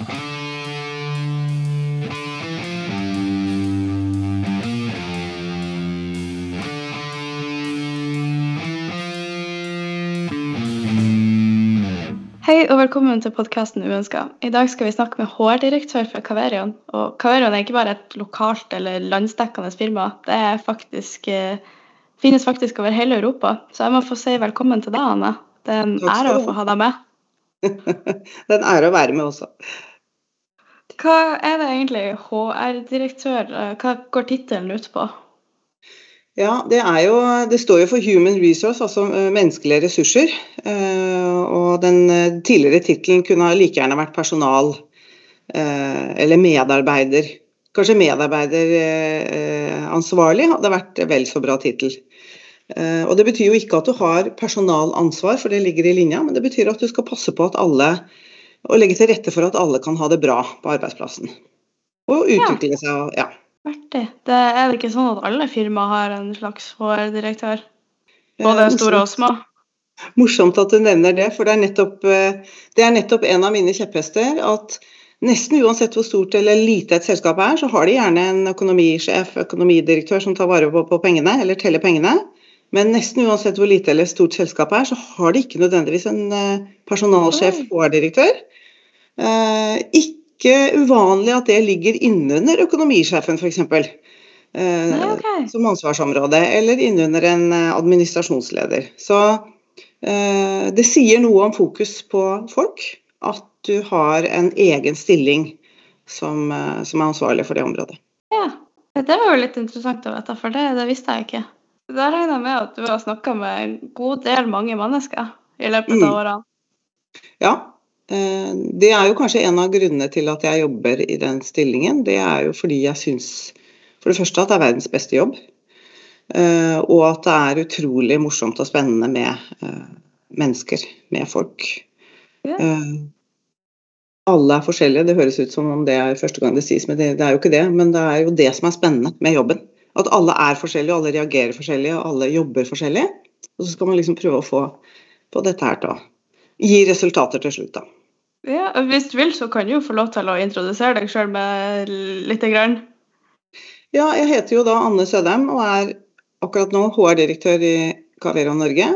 Hei og velkommen til podkasten Uønska. I dag skal vi snakke med HR-direktør for Caverion. Og Caverion er ikke bare et lokalt eller landsdekkende firma. Det faktisk, eh, finnes faktisk over hele Europa. Så jeg må få si velkommen til deg, Anne. Det er en ære å få ha deg med. det er en ære å være med også. Hva er det egentlig HR-direktør eh, Hva går tittelen ut på? Ja, det, jo, det, står jo for Human Resource, altså eh, menneskelige ressurser. Eh, og den tidligere tittelen kunne like gjerne vært personal eller medarbeider. Kanskje medarbeideransvarlig hadde vært vel så bra tittel. Og det betyr jo ikke at du har personalansvar, for det ligger i linja, men det betyr at du skal passe på at alle og legge til rette for at alle kan ha det bra på arbeidsplassen. Og utvikle seg. ja. Artig. Det er det ikke sånn at alle firmaer har en slags HR-direktør? Både store og små? Morsomt at du nevner det, for det er, nettopp, eh, det er nettopp en av mine kjepphester. At nesten uansett hvor stort eller lite et selskap er, så har de gjerne en økonomisjef, økonomidirektør som tar vare på, på pengene, eller teller pengene. Men nesten uansett hvor lite eller stort selskapet er, så har de ikke nødvendigvis en eh, personalsjef, HR-direktør. Eh, ikke uvanlig at det ligger innunder økonomisjefen, f.eks. Eh, okay. Som ansvarsområde, eller innunder en eh, administrasjonsleder. Så eh, det sier noe om fokus på folk at du har en egen stilling som, som er ansvarlig for det området. Ja, det var jo litt interessant å vite, for det, det visste jeg ikke. Da regner jeg med at du har snakka med en god del mange mennesker i løpet av mm. årene? Ja, det er jo kanskje en av grunnene til at jeg jobber i den stillingen. Det er jo fordi jeg syns for det første at det er verdens beste jobb. Eh, og at det er utrolig morsomt og spennende med eh, mennesker, med folk. Ja. Alle er forskjellige. Det høres ut som om det er første gang det sies, men det, det, er jo ikke det. Men det er jo det som er spennende med jobben. At alle er forskjellige, alle reagerer forskjellig, alle jobber forskjellig. Og så skal man liksom prøve å få, på dette her til å gi resultater til slutt, da. Ja, Hvis du vil, så kan du jo få lov til å introdusere deg sjøl med lite grann. Ja, jeg heter jo da Anne Sødheim og er akkurat nå HR-direktør i Cavera Norge.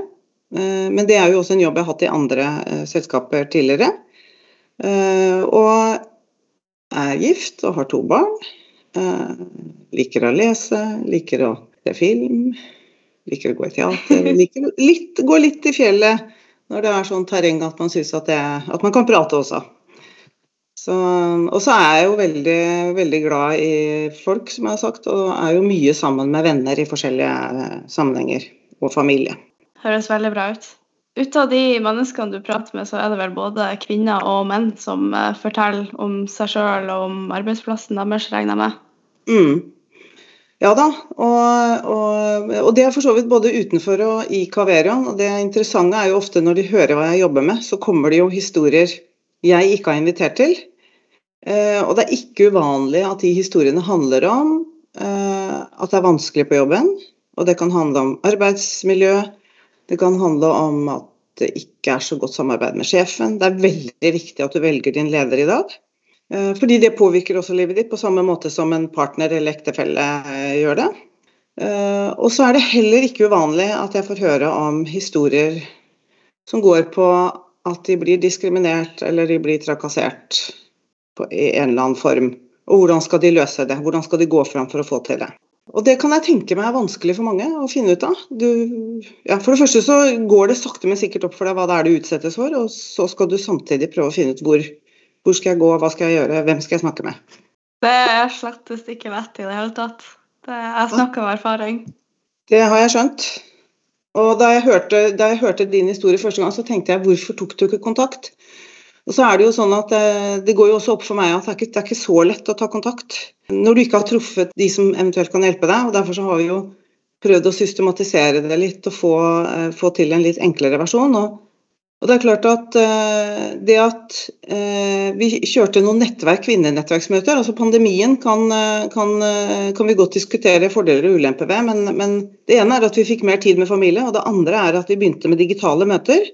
Eh, men det er jo også en jobb jeg har hatt i andre eh, selskaper tidligere. Eh, og er gift og har to barn. Liker å lese, liker å se film, liker å gå i teater. Liker litt, gå litt i fjellet når det er sånn terreng at man syns at, at, man kan prate også. Så, og så er jeg jo veldig, veldig glad i folk, som jeg har sagt, og er jo mye sammen med venner i forskjellige eh, sammenhenger, og familie. Høres veldig bra ut. Ut av de menneskene du prater med, så er det vel både kvinner og menn som eh, forteller om seg sjøl og om arbeidsplassen deres, regner jeg med? Mm. Ja da, og, og, og, det er for så vidt både utenfor og i Kaverion. Og det interessante er jo ofte når de hører hva jeg jobber med, så kommer det jo historier jeg ikke har invitert til. Eh, og det er ikke uvanlig at de historiene handler om eh, at det er vanskelig på jobben. Og det kan handle om arbeidsmiljø, det kan handle om at det ikke er så godt samarbeid med sjefen. Det er veldig viktig at du velger din leder i dag. Eh, fordi det påvirker også livet ditt på samme måte som en partner eller ektefelle eh, gjør det. Eh, og så er det heller ikke uvanlig at jeg får høre om historier som går på at de blir diskriminert eller de blir trakassert i en eller annen form. Og hvordan skal de løse det? Hvordan skal de gå fram for å få til det? Og det kan jeg tenke meg er vanskelig for mange å finne ut av. Du, ja, for det første så går det sakte, men sikkert opp for deg hva det er du utsettes for, og så skal du samtidig prøve å finne ut hvor, hvor skal jeg gå, hva skal jeg gjøre, hvem skal jeg snakke med? Det er slett ikke lett i det hele tatt. Det, jeg snakker av erfaring. Det har jeg skjønt. Og da jeg, hørte, da jeg, hørte, din historie første gang, så tenkte jeg hvorfor tok du ikke kontakt? Og så er Det jo sånn at det, eh, går jo også opp for meg at det er, ikke, det er ikke så lett å ta kontakt når du ikke har truffet de som eventuelt kan hjelpe deg. og Derfor så har vi jo prøvd å systematisere det litt og få, eh, få til en litt enklere versjon. og og det er klart at uh, det at uh, vi kjørte noen nettverk, kvinnenettverksmøter altså Pandemien kan, uh, kan, kan, vi godt diskutere fordeler og ulemper ved, men, men, det ene er at vi fikk mer tid med familie, og det andre er at vi begynte med digitale møter.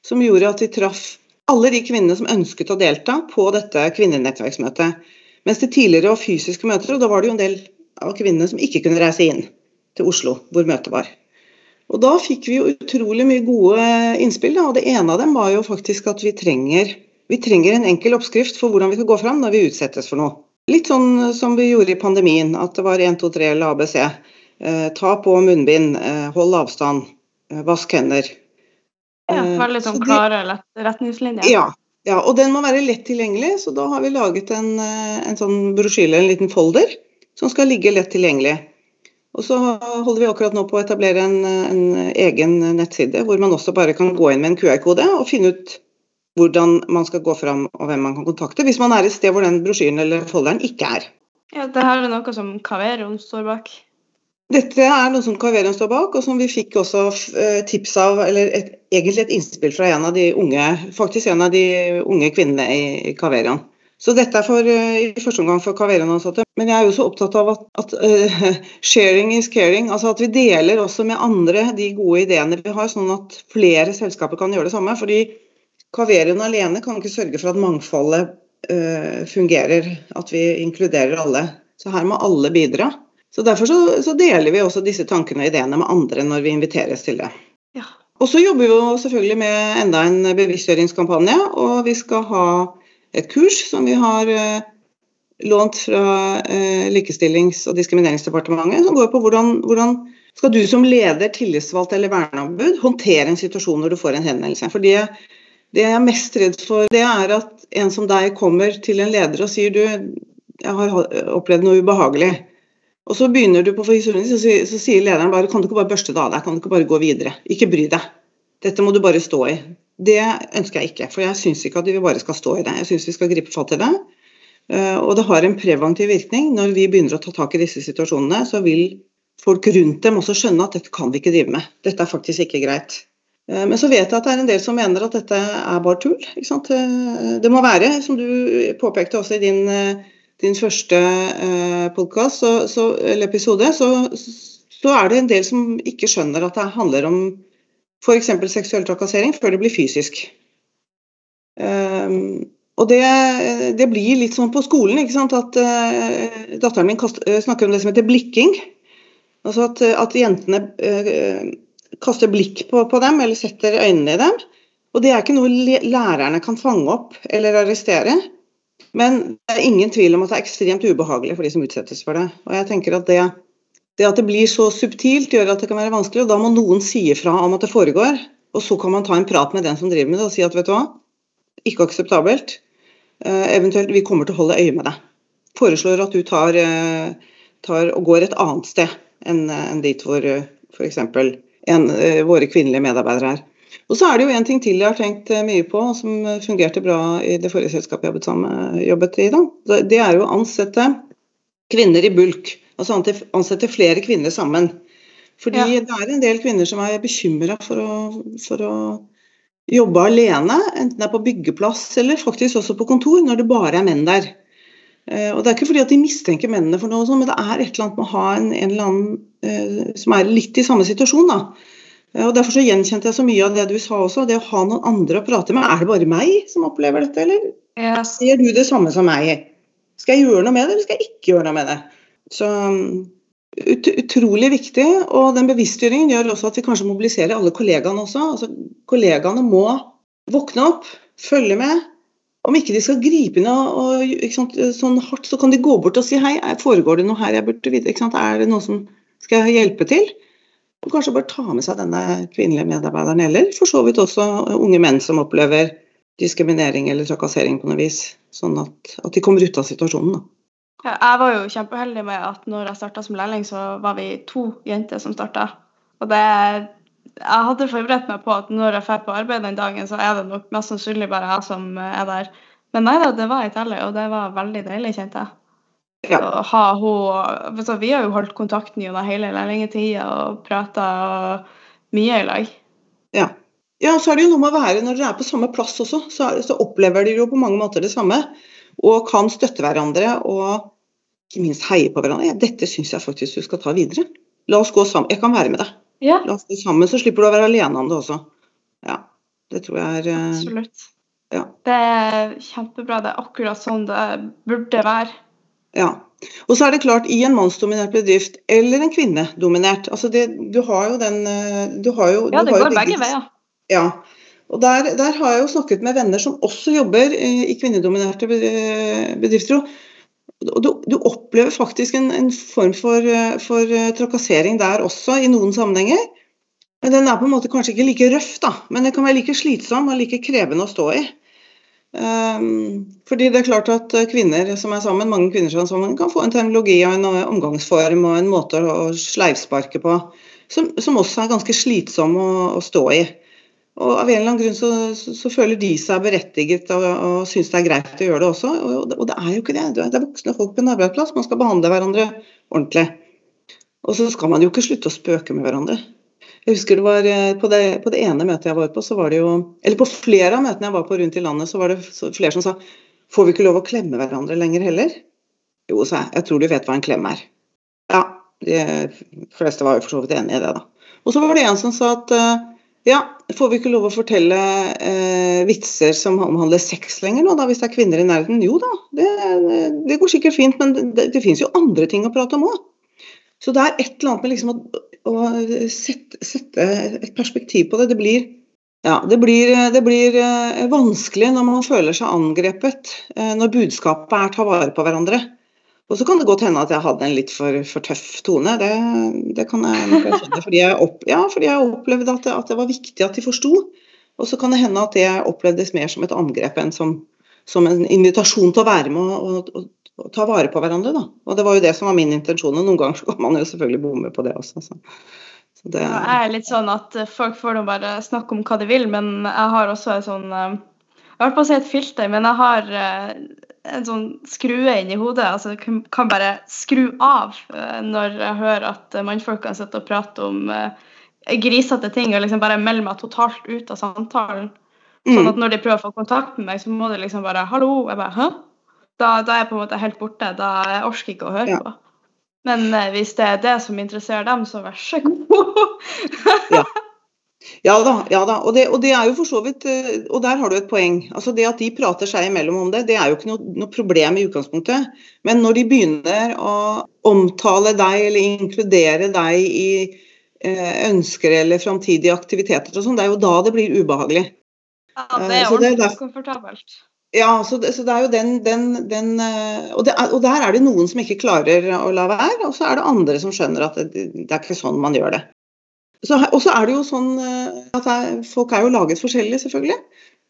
Som gjorde at vi traff alle de kvinnene som ønsket å delta på dette kvinnenettverksmøtet. Mens det tidligere var fysiske møter, og da var det jo en del av kvinnene som ikke kunne reise inn til Oslo, hvor møtet var. Og Da fikk vi jo utrolig mye gode innspill. Da. og Det ene av dem var jo faktisk at vi trenger, vi trenger en enkel oppskrift for hvordan vi skal gå fram når vi utsettes for noe. Litt sånn som vi gjorde i pandemien, at det var 1, 2, 3 eller ABC. Eh, ta på munnbind, eh, hold avstand, eh, vask hender. Ja, Eh, Veldig så sånn klare retningslinjer. Ja, ja, og den må være lett tilgjengelig, så da har vi laget en, eh, en sånn brosjyle, en liten folder, som skal ligge lett tilgjengelig. Og så holder vi akkurat nå på å etablere en, en egen nettside, hvor man også bare kan gå inn med en QR-kode og finne ut hvordan man skal gå fram og hvem man kan kontakte, hvis man er et sted hvor den brosjyren eller folderen ikke er. Ja, det her er noe som Kaveron står bak. Dette er noe som Kaveron står bak, og som vi fikk også eh, tips av, eller et, egentlig et innspill fra en av de unge, faktisk en av de unge kvinnene i, Kaverion. Så dette er for, eh, i første omgang for Kaverion-ansatte. Men jeg er jo så opptatt av at, at uh, sharing is caring. Altså at vi deler også med andre de gode ideene vi har, sånn at flere selskaper kan gjøre det samme. Fordi Kaverion alene kan ikke sørge for at mangfoldet uh, fungerer, at vi inkluderer alle. Så her må alle bidra. Så Derfor så, så deler vi også disse tankene og ideene med andre når vi inviteres til det. Ja. Og så jobber vi jo selvfølgelig med enda en bevisstgjøringskampanje, og vi skal ha et kurs som vi har eh, lånt fra eh, Likestillings- og diskrimineringsdepartementet, som går på hvordan, hvordan skal du som leder, tillitsvalgt eller verneombud håndtere en situasjon når du får en henvendelse. For det, det jeg er mest redd for, det er at en som deg kommer til en leder og sier du, jeg har opplevd noe ubehagelig. Og så begynner du på historien, så, så sier lederen bare kan du ikke bare børste det av deg, kan du ikke bare gå videre. Ikke bry deg. Dette må du bare stå i. Det ønsker jeg ikke, for jeg syns ikke at vi bare skal stå i det. Jeg syns vi skal gripe fatt i det. Eh, Og det har en preventiv virkning. Når vi begynner å ta tak i disse situasjonene, så vil folk rundt dem også skjønne at dette kan vi ikke drive med. Dette er faktisk ikke greit. Eh, Men så vet jeg at det er en del som mener at dette er bare tull. Eh, Det må være, som du påpekte også i din, din første podcast, så, så, eller episode, så, så er det en del som ikke skjønner at det handler om f.eks. seksuell trakassering før det blir fysisk. Um, og det, det, blir litt sånn på skolen, ikke sant? at uh, datteren min kast, uh, snakker om det som heter blikking. Altså at, at jentene uh, kaster blikk på, på, dem, eller setter øynene i dem. Og det er ikke noe lærerne kan fange opp eller arrestere. Men det er ingen tvil om at det er ekstremt ubehagelig for de som utsettes for det. Og jeg tenker at det, det at det blir så subtilt, gjør at det kan være vanskelig. Og da må noen si ifra om at det foregår. Og så kan man ta en prat med den som driver med det og si at vet du hva, ikke akseptabelt. Uh, eventuelt vi kommer til å holde øye med deg. Foreslår at du tar, uh, tar og går et annet sted enn en dit hvor uh, f.eks. våre kvinnelige medarbeidere er. Og så er det jo en ting til jeg har tenkt mye på, som fungerte bra i det forrige selskapet jeg jobbet, sammen, jobbet i. da. Det er jo å ansette kvinner i bulk. Altså ansette flere kvinner sammen. Fordi ja. det er en del kvinner som er bekymra for, for, å jobbe alene, enten det er på byggeplass eller faktisk også på kontor, når det bare er menn der. Og Det er ikke fordi at de mistenker mennene for noe, men det er et eller annet med å ha en, en eller annen eh, som er litt i samme situasjon. da. Og Derfor så gjenkjente jeg så mye av det du sa også, det å ha noen andre å prate med. Er det bare meg som opplever dette, eller yes. ser du det samme som meg? Skal jeg gjøre noe med det, eller skal jeg ikke gjøre noe med det? Så ut, Utrolig viktig, og den bevisstgjøringen gjør også at vi kanskje mobiliserer alle kollegaene også. Altså, kollegaene må våkne opp, følge med. Om ikke de skal gripe inn og, sant, sånn hardt, så kan de gå bort og si hei, foregår det noe her jeg burde vite? Er det noe som skal hjelpe til? Og kanskje bare ta med seg denne kvinnelige medarbeideren, eller for så vidt også unge menn som opplever diskriminering eller trakassering på noe vis. Sånn at, at de kommer ut av situasjonen. Da. Jeg var jo kjempeheldig med at når jeg starta som lærling, så var vi to jenter som starta. Og det Jeg hadde forberedt meg på at når jeg drar på arbeid den dagen, så er det nok mest sannsynlig bare jeg som er der. Men nei da, det var ei telle, og det var veldig deilig, kjente jeg. Ja. Ha hun, så vi har jo holdt kontakten gjennom hele lærlingtida og prata mye i lag. Ja. ja, så er det jo noe med å være når dere er på samme plass også, så, så opplever dere jo på mange måter det samme. Og kan støtte hverandre og ikke minst heie på hverandre. Ja, dette syns jeg faktisk du skal ta videre. La oss gå sammen. Jeg kan være med deg. Ja. La oss gå sammen, så slipper du å være alene om det også. Ja, det tror jeg er Absolutt. Ja. Det er kjempebra. Det er akkurat sånn det burde være. Ja. Og så er det klart, i en mannsdominert bedrift eller en kvinnedominert altså det, Du har jo den eh, du har jo, Ja, det går begge veier. Ja. Og der, der har jeg jo snakket med venner som også jobber i i kvinnedominerte bedrifter. Og du, du opplever faktisk en, en form for, eh, for eh, trakassering der også, i noen sammenhenger. Men den er på en måte kanskje ikke like røff, da. Men den kan være like slitsom og like krevende å stå i. Um, fordi det er klart at eh, kvinner som er sammen, mange kvinner som er sammen, kan få en terminologi og en omgangsform og en måte å sleivsparke på som, som også er ganske slitsom å, å stå i. Og Av en eller annen grunn så, så, så føler de seg berettiget og, og syns det er greit å gjøre det også. Og, og det er jo ikke det. Det er voksne folk på en arbeidsplass. Man skal behandle hverandre ordentlig. Og så skal man jo ikke slutte å spøke med hverandre. Jeg husker det var eh, på det, på det ene møtet jeg var på, så var det jo Eller på flere av møtene jeg var på rundt i landet, så var det flere som sa Får vi ikke lov å klemme hverandre lenger heller? Jo, sa jeg. Jeg tror du vet hva en klem er. Ja, de fleste var jo for så vidt enig i det, da. Og så var det en som sa at eh, ja, får vi ikke lov å fortelle eh, vitser som omhandler sex lenger nå, da, hvis det er kvinner i nærheten? Jo da, det, det går sikkert fint, men det, det finnes jo andre ting å prate om òg. Så det er et eller annet med liksom å, å sette, sette et perspektiv på det. Det blir, ja, det blir, det blir eh, vanskelig når man føler seg angrepet, eh, når budskapet er ta vare på hverandre. Og så kan det godt hende at jeg hadde en litt for, for tøff tone. Det, det kan jeg nok erkjenne. Fordi jeg, opp, ja, fordi jeg opplevde at det, at det var viktig at de forsto. Og så kan det hende at det opplevdes mer som et angrep enn som, som en invitasjon til å være med og, og, og, ta vare på hverandre. Da. Og det var jo det som var min intensjon. Og noen ganger så kan man jo selvfølgelig bomme på det også. Så. Så det, Jeg er litt sånn at eh, folk får nå bare snakke om hva de vil, men jeg har også en sånn eh, Jeg holdt på å si et filter, men jeg har eh, en sånn skrue inni hodet. altså jeg kan- bare skru av eh, når jeg hører at eh, mannfolkene sitter og prater om eh, grisete ting, og liksom bare melder meg totalt ut av samtalen. Sånn at mm, når de prøver å få kontakt med meg, så må de liksom bare 'hallo'. Jeg bare 'hæ?' Da, da er jeg på en måte helt borte. Da jeg orker ikke å høre Ja. på. Men hvis det er det som interesserer dem, så vær så god. Ja da, ja da. Og det, og det er jo for så vidt eh, Og der har du et poeng. Altså Det at de prater seg imellom om det, det er jo ikke noe, noe problem i utgangspunktet. Men når de begynner å omtale deg eller inkludere deg i eh, ønsker eller framtidige aktiviteter og sånn, det er jo da det blir ubehagelig. Ja, Eh, det er er ordentlig ukomfortabelt. Ja, så det, så det er jo den, den, den eh, og, det og der er det noen som ikke klarer å la være, og så er det andre som skjønner at det, det er ikke sånn man gjør det. Og så er det jo sånn eh, at folk er jo laget forskjellig, selvfølgelig.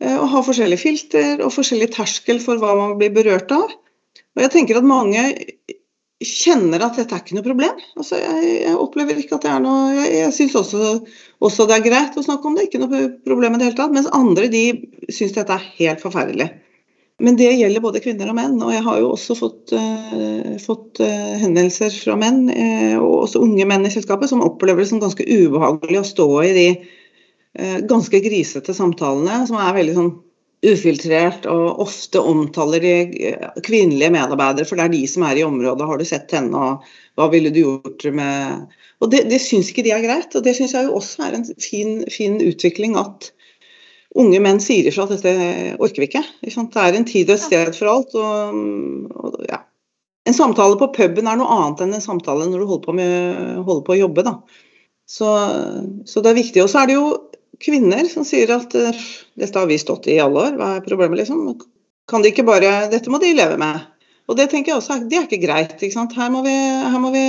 eh, Og har forskjellige filter og forskjellig terskel for hva man blir berørt av. Og jeg tenker at mange kjenner at dette er ikke noe problem. Altså, jeg, jeg opplever ikke at det er noe Jeg, jeg syns også, også det er greit å snakke om det, ikke noe problem i det hele tatt. Mens andre de syns dette er helt forferdelig. Men det gjelder både kvinner og menn. Og jeg har jo også fått, uh, fått uh, henvendelser fra menn, uh, og også unge menn i selskapet, som opplever det som ganske ubehagelig å stå i de ganske grisete samtalene, som er veldig sånn ufiltrert og ofte omtaler de kvinnelige medarbeidere, for det er de som er i området. Har du sett henne, og hva ville du gjort med Og det, det syns ikke de er greit. Og det syns jeg jo også er en fin, fin utvikling at unge menn sier ifra at dette orker vi ikke. ikke? Det er en tid og et sted for alt. Og, og, ja. En samtale på puben er noe annet enn en samtale når du holder på, med, holder på å jobbe. Da. Så, så det er viktig. Og så er det jo kvinner som sier at uh, dette har vi stått i i alle år, hva er problemet liksom? Kan de ikke bare, Dette må de leve med. Og det tenker jeg også, det er ikke greit. ikke? Her må vi, her må vi,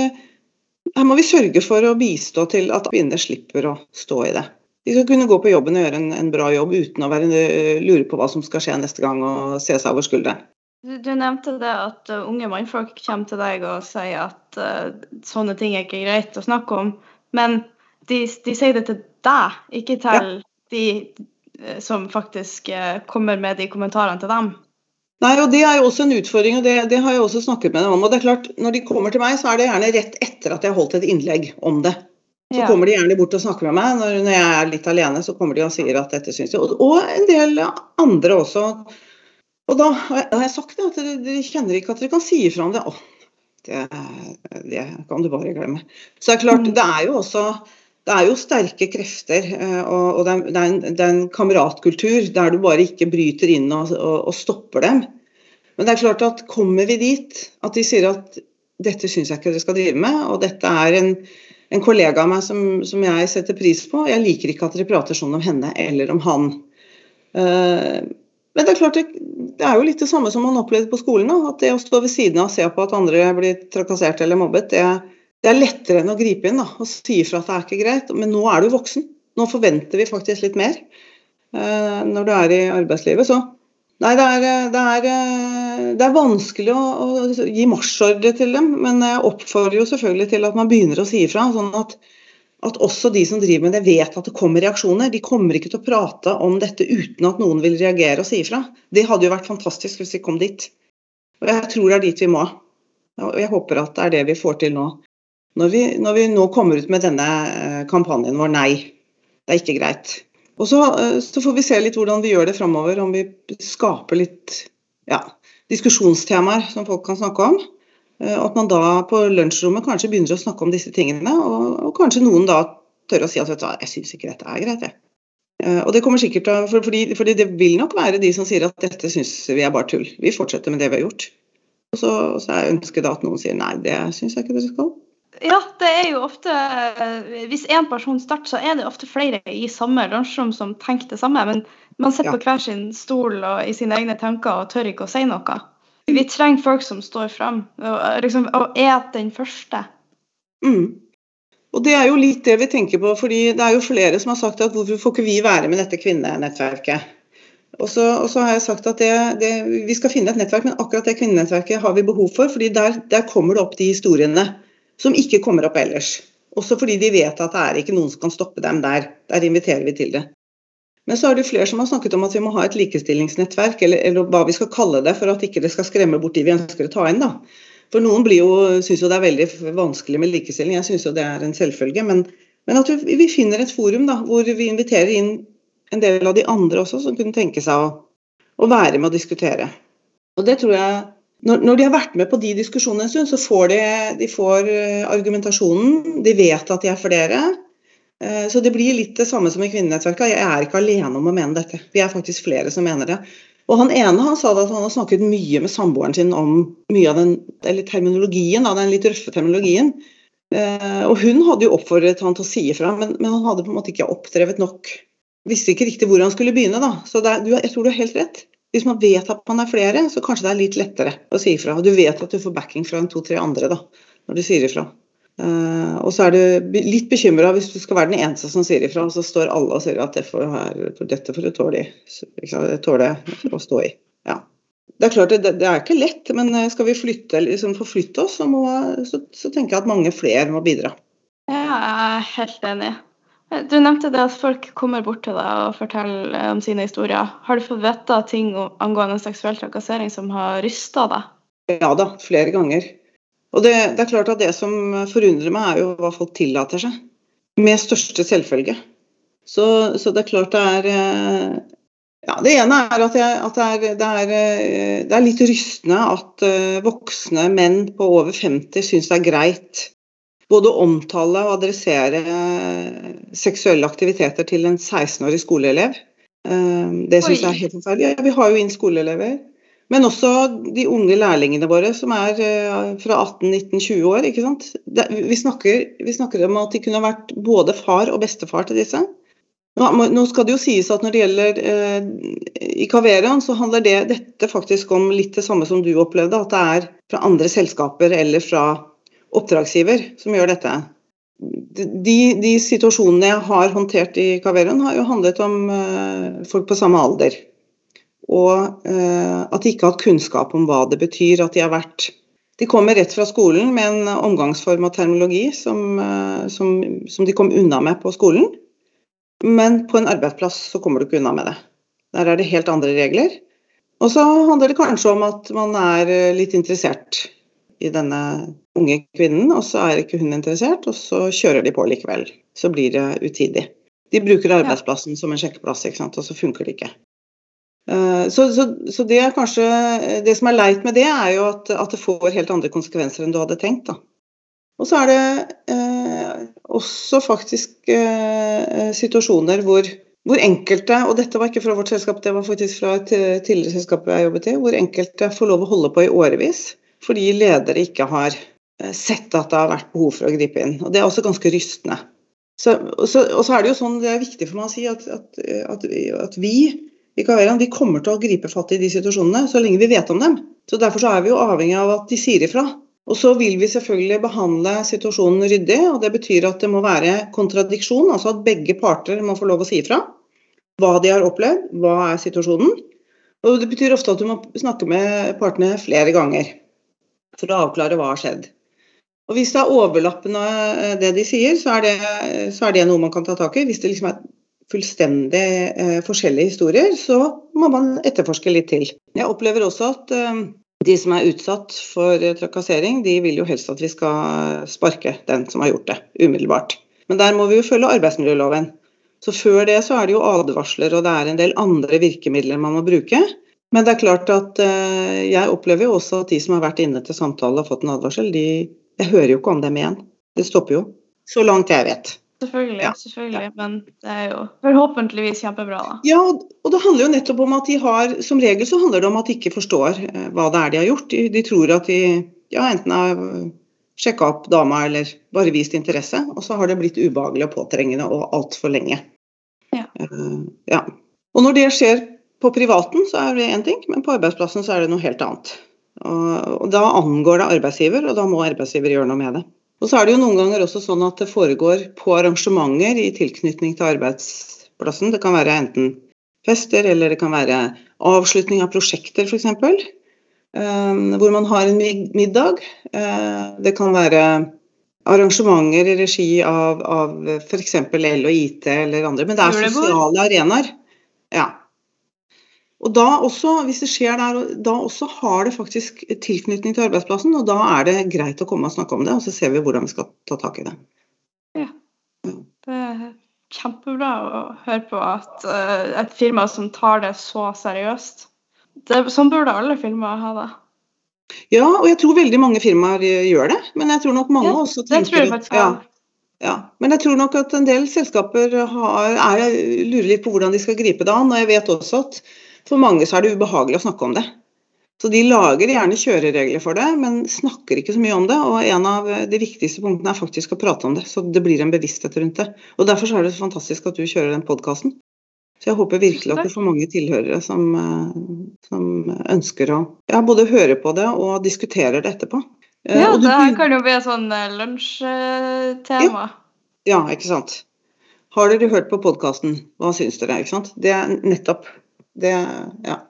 her må vi sørge for å bistå til at kvinner slipper å stå i det. De skal kunne gå på jobben og gjøre en, en bra jobb uten å være, uh, lure på hva som skal skje neste gang og se seg over skulderen. Du, du nevnte det at uh, unge mannfolk kommer til deg og sier at uh, sånne ting er ikke greit å snakke om. Men de, de sier det til deg, ikke til ja. de uh, som faktisk kommer med de kommentarene til dem. Nei, og Det er jo også en utfordring, og det, det, har jeg også snakket med dem om. og det er klart, Når de kommer til meg, så er det gjerne rett etter at jeg har holdt et innlegg om det. Så ja. kommer de gjerne bort og snakker med meg. Når, når, jeg er litt alene, så kommer de og sier at dette syns de. Og, og, en del andre også. Og da har jeg, sagt det, at dere, dere, kjenner ikke at dere kan si ifra om det. Å, det, det, kan du bare glemme. Så det er klart, mm. det er jo også det er jo sterke krefter, eh, og, og det, er, det, er en, det, er, en, kameratkultur der du bare ikke bryter inn og, og, og, stopper dem. Men det er klart at kommer vi dit at de sier at dette syns jeg ikke dere skal drive med, og dette er en, en kollega av meg som, som, jeg setter pris på, jeg liker ikke at dere prater sånn om henne eller om han. Uh, men det er klart det, er jo litt det samme som man opplevde på skolen. At det å stå ved siden av og se på at andre blir trakassert eller mobbet, det, det er lettere enn å gripe inn da, og si ifra at det er ikke greit. Men nå er du voksen. Nå forventer vi faktisk litt mer uh, når du er i arbeidslivet. Så nei, det er, det er, det er vanskelig å, å, gi marsjordre til dem. Men jeg oppfordrer jo selvfølgelig til at man begynner å si ifra. sånn at, at også de som driver med det, vet at det kommer reaksjoner. De kommer ikke til å prate om dette uten at noen vil reagere og si ifra. Det hadde jo vært fantastisk hvis vi kom dit. Og jeg tror det er dit vi må. Og jeg håper at det er det vi får til nå. Når vi, når vi, nå kommer ut med denne eh, kampanjen vår Nei, det er ikke greit. Og så, eh, så får vi se litt hvordan vi gjør det framover, om vi skaper litt ja, diskusjonstemaer som folk kan snakke om. Eh, og at man da på lunsjrommet kanskje begynner å snakke om disse tingene, og, og kanskje noen da tør å si at vet du jeg syns ikke dette er greit, jeg. Og det kommer sikkert til, for, fordi, fordi, det vil nok være de som sier at dette syns vi er bare tull. Vi fortsetter med det vi har gjort. Og så, så er ønsket da at noen sier nei, det syns jeg ikke dere skal. Ja, det er jo ofte Hvis én person starter, så er det ofte flere i samme lunsjrom som tenker det samme. Men man sitter ja. på hver sin stol og i sine egne tanker og tør ikke å si noe. Vi trenger folk som står fram og, liksom, og er den første. Mm. Og Det er jo litt det vi tenker på, fordi det er jo flere som har sagt at hvorfor får ikke vi være med dette kvinnenettverket? Og så, og så har jeg sagt at det, det, vi skal finne et nettverk, men akkurat det kvinnenettverket har vi behov for. fordi der, der kommer det opp de historiene som ikke kommer opp ellers. Også fordi de vet at det er ikke noen som kan stoppe dem der. Der inviterer vi til det. Men så er det flere som har snakket om at vi må ha et likestillingsnettverk, eller, eller hva vi skal kalle det, for at ikke det skal skremme bort de vi ønsker å ta inn. da. For noen syns jo det er veldig vanskelig med likestilling, jeg syns jo det er en selvfølge. Men, men at vi, vi, finner et forum da, hvor vi inviterer inn en del av de andre også som kunne tenke seg å, å være med å diskutere. Og det tror jeg når, de har vært med på de diskusjonene en stund, så får de, de får eh, argumentasjonen. De vet at de er flere. Eh, så det blir litt det samme som i Kvinnenettverket. Jeg er ikke alene om å mene dette. Vi er faktisk flere som mener det. Og han ene han sa at han har snakket mye med samboeren sin om mye av den eller terminologien, den litt røffe terminologien. Eh, og hun hadde jo oppfordret han til å si ifra, men, men, han hadde på en måte ikke oppdrevet nok. Visste ikke riktig hvor han skulle begynne, da. Så det, du, jeg tror du har helt rett. Hvis man vet at man er flere, så kanskje det er litt lettere å si ifra. Du vet at du får backing fra en to-tre andre da, når du sier ifra. Uh, og så er du litt bekymra hvis du skal være den eneste som sier ifra, og så står alle og sier at det får her, dette får du tåle, tåle å stå i. Ja. Det er klart, det, det, er ikke lett, men eh, skal vi flytte, liksom forflytte oss, så, må, så, så tenker jeg at mange flere må bidra. Jeg er helt enig. Du nevnte det at folk kommer bort til deg og forteller om sine historier. Har du fått vite ting angående seksuell trakassering som har rysta deg? Ja da, flere ganger. Og det, det, er klart at det som forundrer meg, er jo hva folk tillater seg. Med største selvfølge. Så, så det er klart det er eh, ja, Det ene er at, jeg, at det, er, det, er, eh, det, er, litt rystende at eh, voksne menn på over 50 syns det er greit både omtale og adressere seksuelle aktiviteter til en 16-årig skoleelev. Eh, det syns jeg er helt forferdelig. Ja, vi har jo inn skoleelever. Men også de unge lærlingene våre som er eh, fra 18-19-20 år. ikke sant? Vi snakker, vi snakker, om at de kunne vært både far og bestefar til disse. Nå skal det jo sies at når det gjelder eh, i Kaverian, så handler det, dette faktisk om litt det samme som du opplevde. At det er fra andre selskaper eller fra oppdragsgiver som gjør dette. De, de situasjonene jeg har håndtert i Kaverion, har jo handlet om uh, folk på samme alder. Og uh, at de ikke har hatt kunnskap om hva det betyr. At de har vært De kommer rett fra skolen med en omgangsform og terminologi som, uh, som, som de kom unna med på skolen. Men på en arbeidsplass så kommer du ikke unna med det. Der er det helt andre regler. Og så handler det kanskje om at man er litt interessert i denne unge kvinnen, og så er ikke hun interessert, og så kjører de på likevel. Så blir det utidig. De bruker arbeidsplassen som en sjekkeplass, ikke sant? og så funker det ikke. Eh, så, så, så, det er kanskje Det som er leit med det, er jo at, at, det får helt andre konsekvenser enn du hadde tenkt. Da. Og så er det eh, også faktisk eh, situasjoner hvor, hvor, enkelte, og dette var ikke fra vårt selskap, det var faktisk fra et tidligere selskap jeg jobbet i, hvor enkelte får lov å holde på i årevis fordi ledere ikke har sett at det har vært behov for å gripe inn. Og Det er også ganske rystende. Så, og, så, og så er det jo sånn, det er viktig for meg å si at, at, at, at vi i Kaverian vi kommer til å gripe fatt i de situasjonene så lenge vi vet om dem. Så Derfor så er vi jo avhengig av at de sier ifra. Og så vil vi selvfølgelig behandle situasjonen ryddig, og det betyr at det må være kontradiksjon, altså at begge parter må få lov å si ifra. Hva de har opplevd, hva er situasjonen. Og det betyr ofte at du må snakke med partene flere ganger for å avklare hva har skjedd. Og Hvis det er overlappende eh, det de sier, så er det, så er det noe man kan ta tak i. Hvis det liksom er fullstendig eh, forskjellige historier, så må man etterforske litt til. Jeg opplever også at eh, de som er utsatt for trakassering, de vil jo helst at vi skal sparke den som har gjort det, umiddelbart. Men der må vi jo følge arbeidsmiljøloven. Så før det så er det jo advarsler, og det er en del andre virkemidler man må bruke. Men det er klart at uh, jeg opplever jo også at de som har vært inne til samtale og fått en advarsel, de Jeg hører jo ikke om dem igjen. Det stopper jo. Så langt jeg vet. Selvfølgelig, ja. selvfølgelig. Men det er jo forhåpentligvis kjempebra, da. Ja, og det handler jo nettopp om at de har Som regel så handler det om at de ikke forstår eh, hva det er de har gjort. De, de tror at de ja, enten har sjekka opp dama eller bare vist interesse, og så har det blitt ubehagelig og påtrengende og altfor lenge. Ja. Uh, ja. Og når det skjer på privaten, så er det én ting, men på arbeidsplassen så er det noe helt annet. Og, og da angår det arbeidsgiver, og da må arbeidsgiver gjøre noe med det. Og så er det jo noen ganger også sånn at det foregår på arrangementer i tilknytning til arbeidsplassen. Det kan være enten fester, eller det kan være avslutning av prosjekter, f.eks. Um, hvor man har en middag. Uh, det kan være arrangementer i regi av, av f.eks. L og IT eller andre. Men det er sosiale arenaer. Ja. Og da også, hvis det skjer der, da også har det faktisk tilknytning til arbeidsplassen, og da er det greit å komme og snakke om det, og så ser vi hvordan vi skal ta tak i det. Ja. Det er kjempebra å høre på at uh, et firma som tar det så seriøst. Det, sånn burde alle firmaer ha det. Ja, og jeg tror veldig mange firmaer gjør det. Men jeg tror nok mange ja, også tenker det tror jeg faktisk ja, ja, Men jeg tror nok at en del selskaper har, er, lurer litt på hvordan de skal gripe det an. Og jeg vet også at for mange så er det ubehagelig å snakke om det. Så de lager gjerne kjøreregler for det, men snakker ikke så mye om det. Og en av de viktigste punktene er faktisk å prate om det, så det blir en bevissthet rundt det. Og Derfor er det så fantastisk at du kjører den podkasten. Så jeg håper virkelig at du får mange tilhørere som, eh, som ønsker å ja, både høre på det og diskutere det etterpå. Eh, ja, det her kan jo bli et sånn eh, lunsjtema. Ja. ja, ikke sant. Har dere hørt på podkasten? Hva syns dere? ikke sant? Det er nettopp det, ja.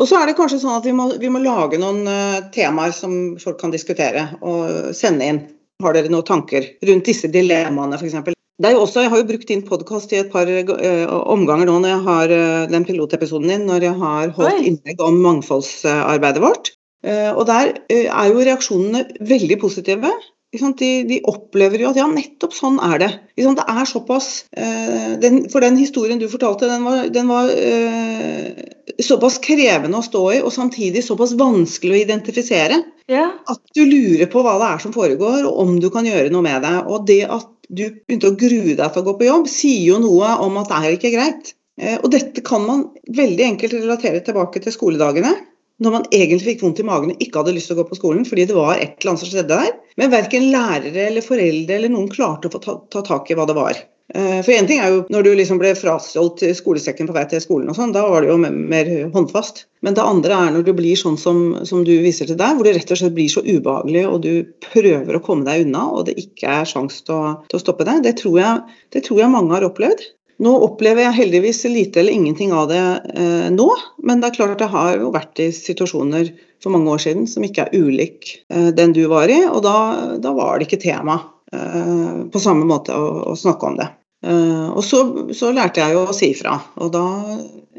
Og så er det kanskje sånn at vi må, vi må lage noen uh, temaer som folk kan diskutere og sende inn. Har dere noen tanker rundt disse dilemmaene f.eks.? Det er jo også, Jeg har jo brukt din podkast i et par uh, omganger nå når jeg har uh, den pilotepisoden din, når jeg har holdt innlegg om mangfoldsarbeidet vårt. og der er jo reaksjonene veldig positive. De, de, opplever jo at ja, nettopp sånn er det. Det er såpass uh, den, For den historien du fortalte, den var, den var uh, såpass krevende å stå i, og samtidig såpass vanskelig å identifisere. ja. At du lurer på hva det er som foregår, og om du kan gjøre noe med det. Og det at du begynte å grue deg til å gå på jobb, sier jo noe om at det er ikke greit. Uh, og dette kan man veldig enkelt relatere tilbake til skoledagene når man egentlig fikk vondt i magen og ikke hadde lyst til å gå på skolen fordi det var et eller annet som skjedde der. Men verken lærere eller foreldre eller noen klarte å få ta, ta tak i hva det var. Eh, for én ting er jo når du liksom ble frastjålet skolesekken på vei til skolen, og sånn, da var det jo mer håndfast. Men det andre er når du blir sånn som, som, du viser til der, hvor det rett og slett blir så ubehagelig, og du prøver å komme deg unna, og det ikke er sjanse til, til, å stoppe deg. Det tror, jeg, det tror jeg mange har opplevd. Nå opplever jeg heldigvis lite eller ingenting av det eh, nå, men det er klart at jeg har jo vært i situasjoner for mange år siden som ikke er ulik eh, den du var i, og da, da var det ikke tema eh, på samme måte å, å snakke om det. Eh, og så, så, lærte jeg jo å si ifra, og da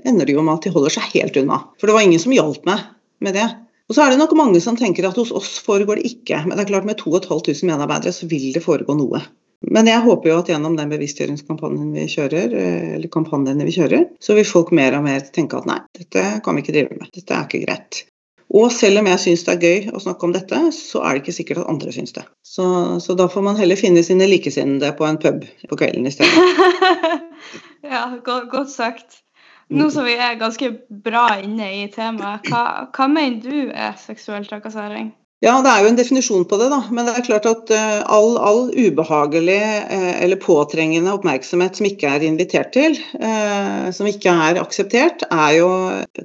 ender det jo med at de holder seg helt unna. For det var ingen som hjalp meg med det. Og så er det nok mange som tenker at hos oss foregår det ikke, men det er klart med 2500 medarbeidere så vil det foregå noe. Men jeg håper jo at gjennom den bevisstgjøringskampanjen vi kjører, eh, eller kampanjene vi kjører, så vil folk mer og mer tenke at nei, dette kan vi ikke drive med. Dette er ikke greit. Og selv om jeg syns det er gøy å snakke om dette, så er det ikke sikkert at andre syns det. Så, så da får man heller finne sine likesinnede på en pub på kvelden i stedet. ja, godt, godt, sagt. Nå som vi er ganske bra inne i temaet, hva, hva mener du er seksuell trakassering? Ja, det er jo en definisjon på det, da. Men det er klart at uh, all, all, ubehagelig uh, eller påtrengende oppmerksomhet som ikke er invitert til, uh, som ikke er akseptert, er jo,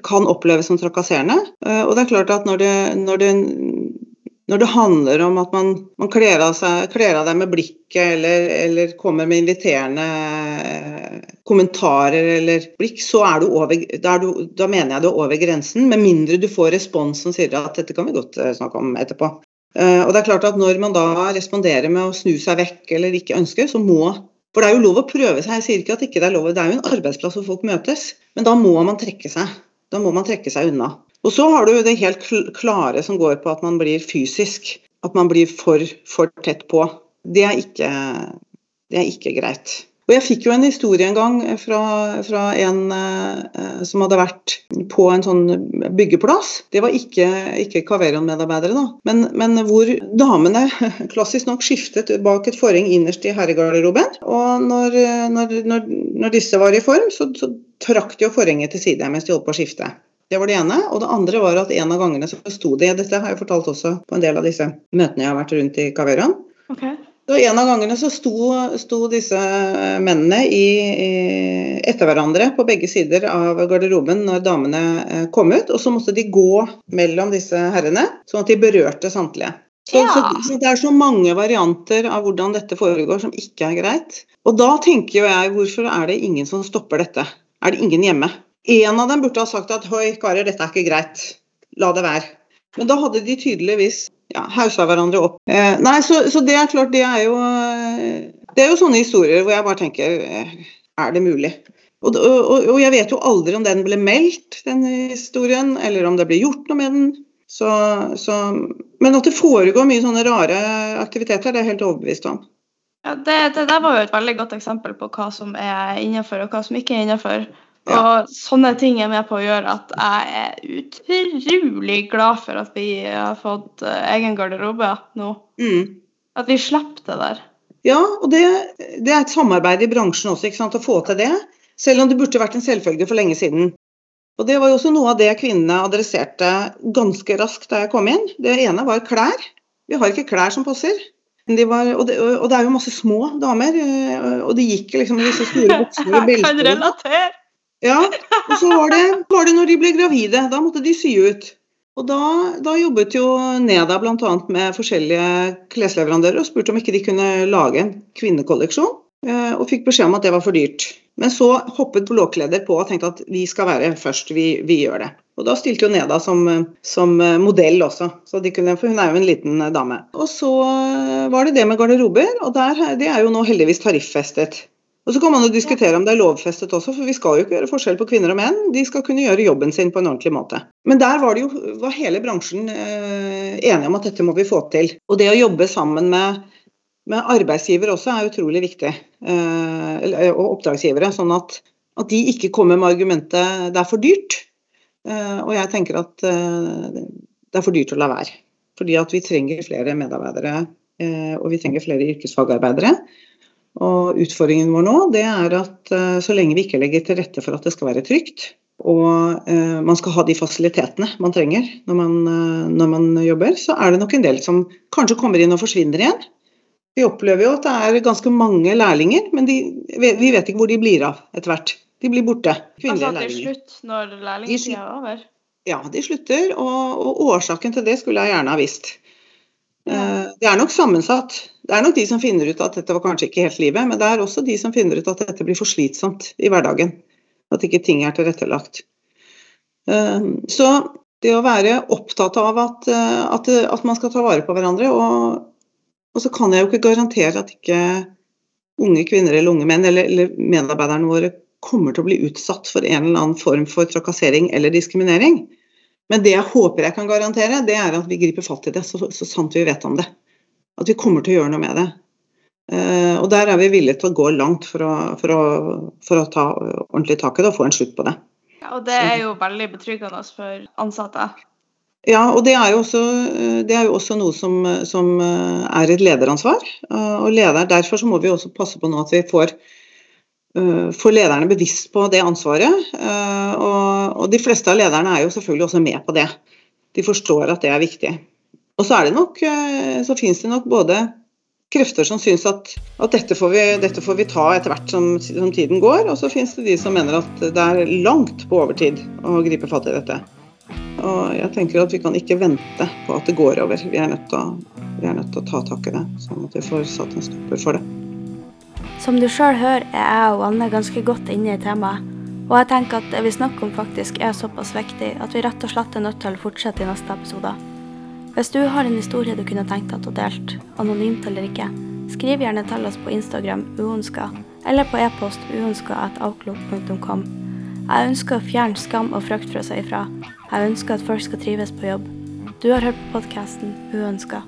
kan oppleves som trakasserende. og det er klart at når det, når det når det handler om at man, man kler, av seg, kler av deg med blikket eller, eller, kommer med inviterende eh, kommentarer eller blikk, så er du over, da, er du, da mener jeg du er over grensen. Med mindre du får respons som sier at dette kan vi godt eh, snakke om etterpå. Uh, og det er klart at Når man da responderer med å snu seg vekk eller ikke ønsker, så må For det er jo lov å prøve seg, jeg sier ikke at ikke det er lov, det er jo en arbeidsplass hvor folk møtes. Men da må man trekke seg. Da må man trekke seg unna. Og så har du det helt klare som går på at man blir fysisk. At man blir for, for tett på. Det er, ikke, det er ikke greit. Og Jeg fikk jo en historie en gang fra, fra en eh, som hadde vært på en sånn byggeplass. Det var ikke, ikke Caverion-medarbeidere, da. Men, men, hvor damene klassisk nok skiftet bak et forheng innerst i herregarderoben. Og når, når, når, når, disse var i form, så, så trakk de jo forhenget til side mens de holdt på å skifte. Det var det ene. Og det andre var at en av gangene så sto de Dette har jeg fortalt også på en del av disse møtene jeg har vært rundt i Caverion. Okay. Så en av gangene så sto, sto disse mennene i, i, etter hverandre på begge sider av garderoben når damene eh, kom ut, og så måtte de gå mellom disse herrene, sånn at de berørte samtlige. Så, ja. så, så, Det er så mange varianter av hvordan dette foregår som ikke er greit. Og da tenker jo jeg, hvorfor er det ingen som stopper dette? Er det ingen hjemme? En av dem burde ha sagt at hoi, karer, dette er ikke greit, la det være. Men da hadde de tydeligvis ja, hausa hverandre opp. Eh, nei, så, så, det er klart, det er jo eh, Det er jo sånne historier hvor jeg bare tenker eh, Er det mulig? Og, og, og, jeg vet jo aldri om den ble meldt, den historien, eller om det ble gjort noe med den. Så, så, men at det foregår mye sånne rare aktiviteter, det er jeg helt overbevist om. Ja, det, det der var jo et veldig godt eksempel på hva som er innenfor og hva som ikke er innenfor. Og sånne ting er med på å gjøre at jeg er utrolig glad for at vi har fått uh, egen garderobe nå. Mm. At vi slipper det der. Ja, og det, det, er et samarbeid i bransjen også, ikke sant, å få til det. Selv om det burde vært en selvfølge for lenge siden. Og Det var jo også noe av det kvinnene adresserte ganske raskt da jeg kom inn. Det ene var klær. Vi har ikke klær som passer. De var, og, det, og, det, er jo masse små damer, eh, og de gikk liksom i disse store buksene og beltene. Kan relatere. Ja, og så var det, var det når de ble gravide. Da måtte de sy ut. Og da, da jobbet jo Neda bl.a. med forskjellige klesleverandører og spurte om ikke de kunne lage en kvinnekolleksjon, eh, og fikk beskjed om at det var for dyrt. Men så hoppet blåkleder på og tenkte at vi skal være først, vi, vi gjør det. Og da stilte jo Neda som, som modell også, kunne, for hun er jo en liten dame. Og så var det det med garderober, og der, det er jo nå heldigvis tariffestet. Og Så kan man jo diskutere om det er lovfestet også, for vi skal jo ikke gjøre forskjell på kvinner og menn. De skal kunne gjøre jobben sin på en ordentlig måte. Men der var, det jo, var hele bransjen eh, enige om at dette må vi få til. Og det å jobbe sammen med, med arbeidsgiver også er utrolig viktig. Eh, og oppdragsgivere. Sånn at, at, de ikke kommer med argumentet 'det er for dyrt'. Eh, og jeg tenker at eh, det er for dyrt å la være. Fordi at vi trenger flere medarbeidere, eh, og vi trenger flere yrkesfagarbeidere. Og utfordringen vår nå det er at uh, så lenge vi ikke legger til rette for at det skal være trygt, og uh, man skal ha de fasilitetene man trenger når man, uh, når man, jobber, så er det nok en del som kanskje kommer inn og forsvinner igjen. Vi opplever jo at det er ganske mange lærlinger, men de, vi vet ikke hvor de blir av etter hvert. De blir borte. Kvinnelige altså at det er slutt når lærlingtida er over? Ja, de slutter. Og, og, årsaken til det skulle jeg gjerne ha visst. Ja. Det er nok sammensatt. Det er nok de som finner ut at dette var kanskje ikke helt livet, men det er også de som finner ut at dette blir for slitsomt i hverdagen. At ikke ting er tilrettelagt. Ehm, så det å være opptatt av at, eh, at, at man skal ta vare på hverandre, og, og, så kan jeg jo ikke garantere at ikke unge kvinner eller unge menn eller, eller medarbeiderne våre kommer til å bli utsatt for en eller annen form for trakassering eller diskriminering. Men det jeg håper jeg kan garantere, det er at vi griper fatt i det så, så sant vi vet om det. At vi kommer til å gjøre noe med det. Uh, og der er vi villige til å gå langt for å, for å, for å ta ordentlig tak i det og få en slutt på det. Ja, og det er jo veldig betryggende for ansatte. Ja, og det er jo også, det er jo også noe som, som, er et lederansvar. Og leder, Derfor så må vi også passe på nå at vi får, får lederne bevisst på det ansvaret. Og, og, de fleste av lederne er jo selvfølgelig også med på det. De forstår at det er viktig. Og så, er det nok, så finnes det nok både krefter som syns at, at dette, får vi, dette, får vi, ta etter hvert som, som, tiden går, og så finnes det de som mener at det er langt på overtid å gripe fatt i dette. Og jeg tenker at vi kan ikke vente på at det går over. Vi er nødt til å, nødt til å ta tak i det, sånn at vi får satt en stopper for det. Som du sjøl hører, er jeg og Anne ganske godt inne i temaet. Og jeg tenker at det vi snakker om faktisk er såpass viktig at vi rett og slett er nødt til å fortsette i neste episode. Hvis du har en historie du kunne tenkt deg å dele, anonymt eller ikke, skriv gjerne til oss på Instagram uønska, eller på e-post uønska.outlook.com. Jeg ønsker å fjerne skam og frykt fra seg ifra. Jeg ønsker at folk skal trives på jobb. Du har hørt på podkasten Uønska.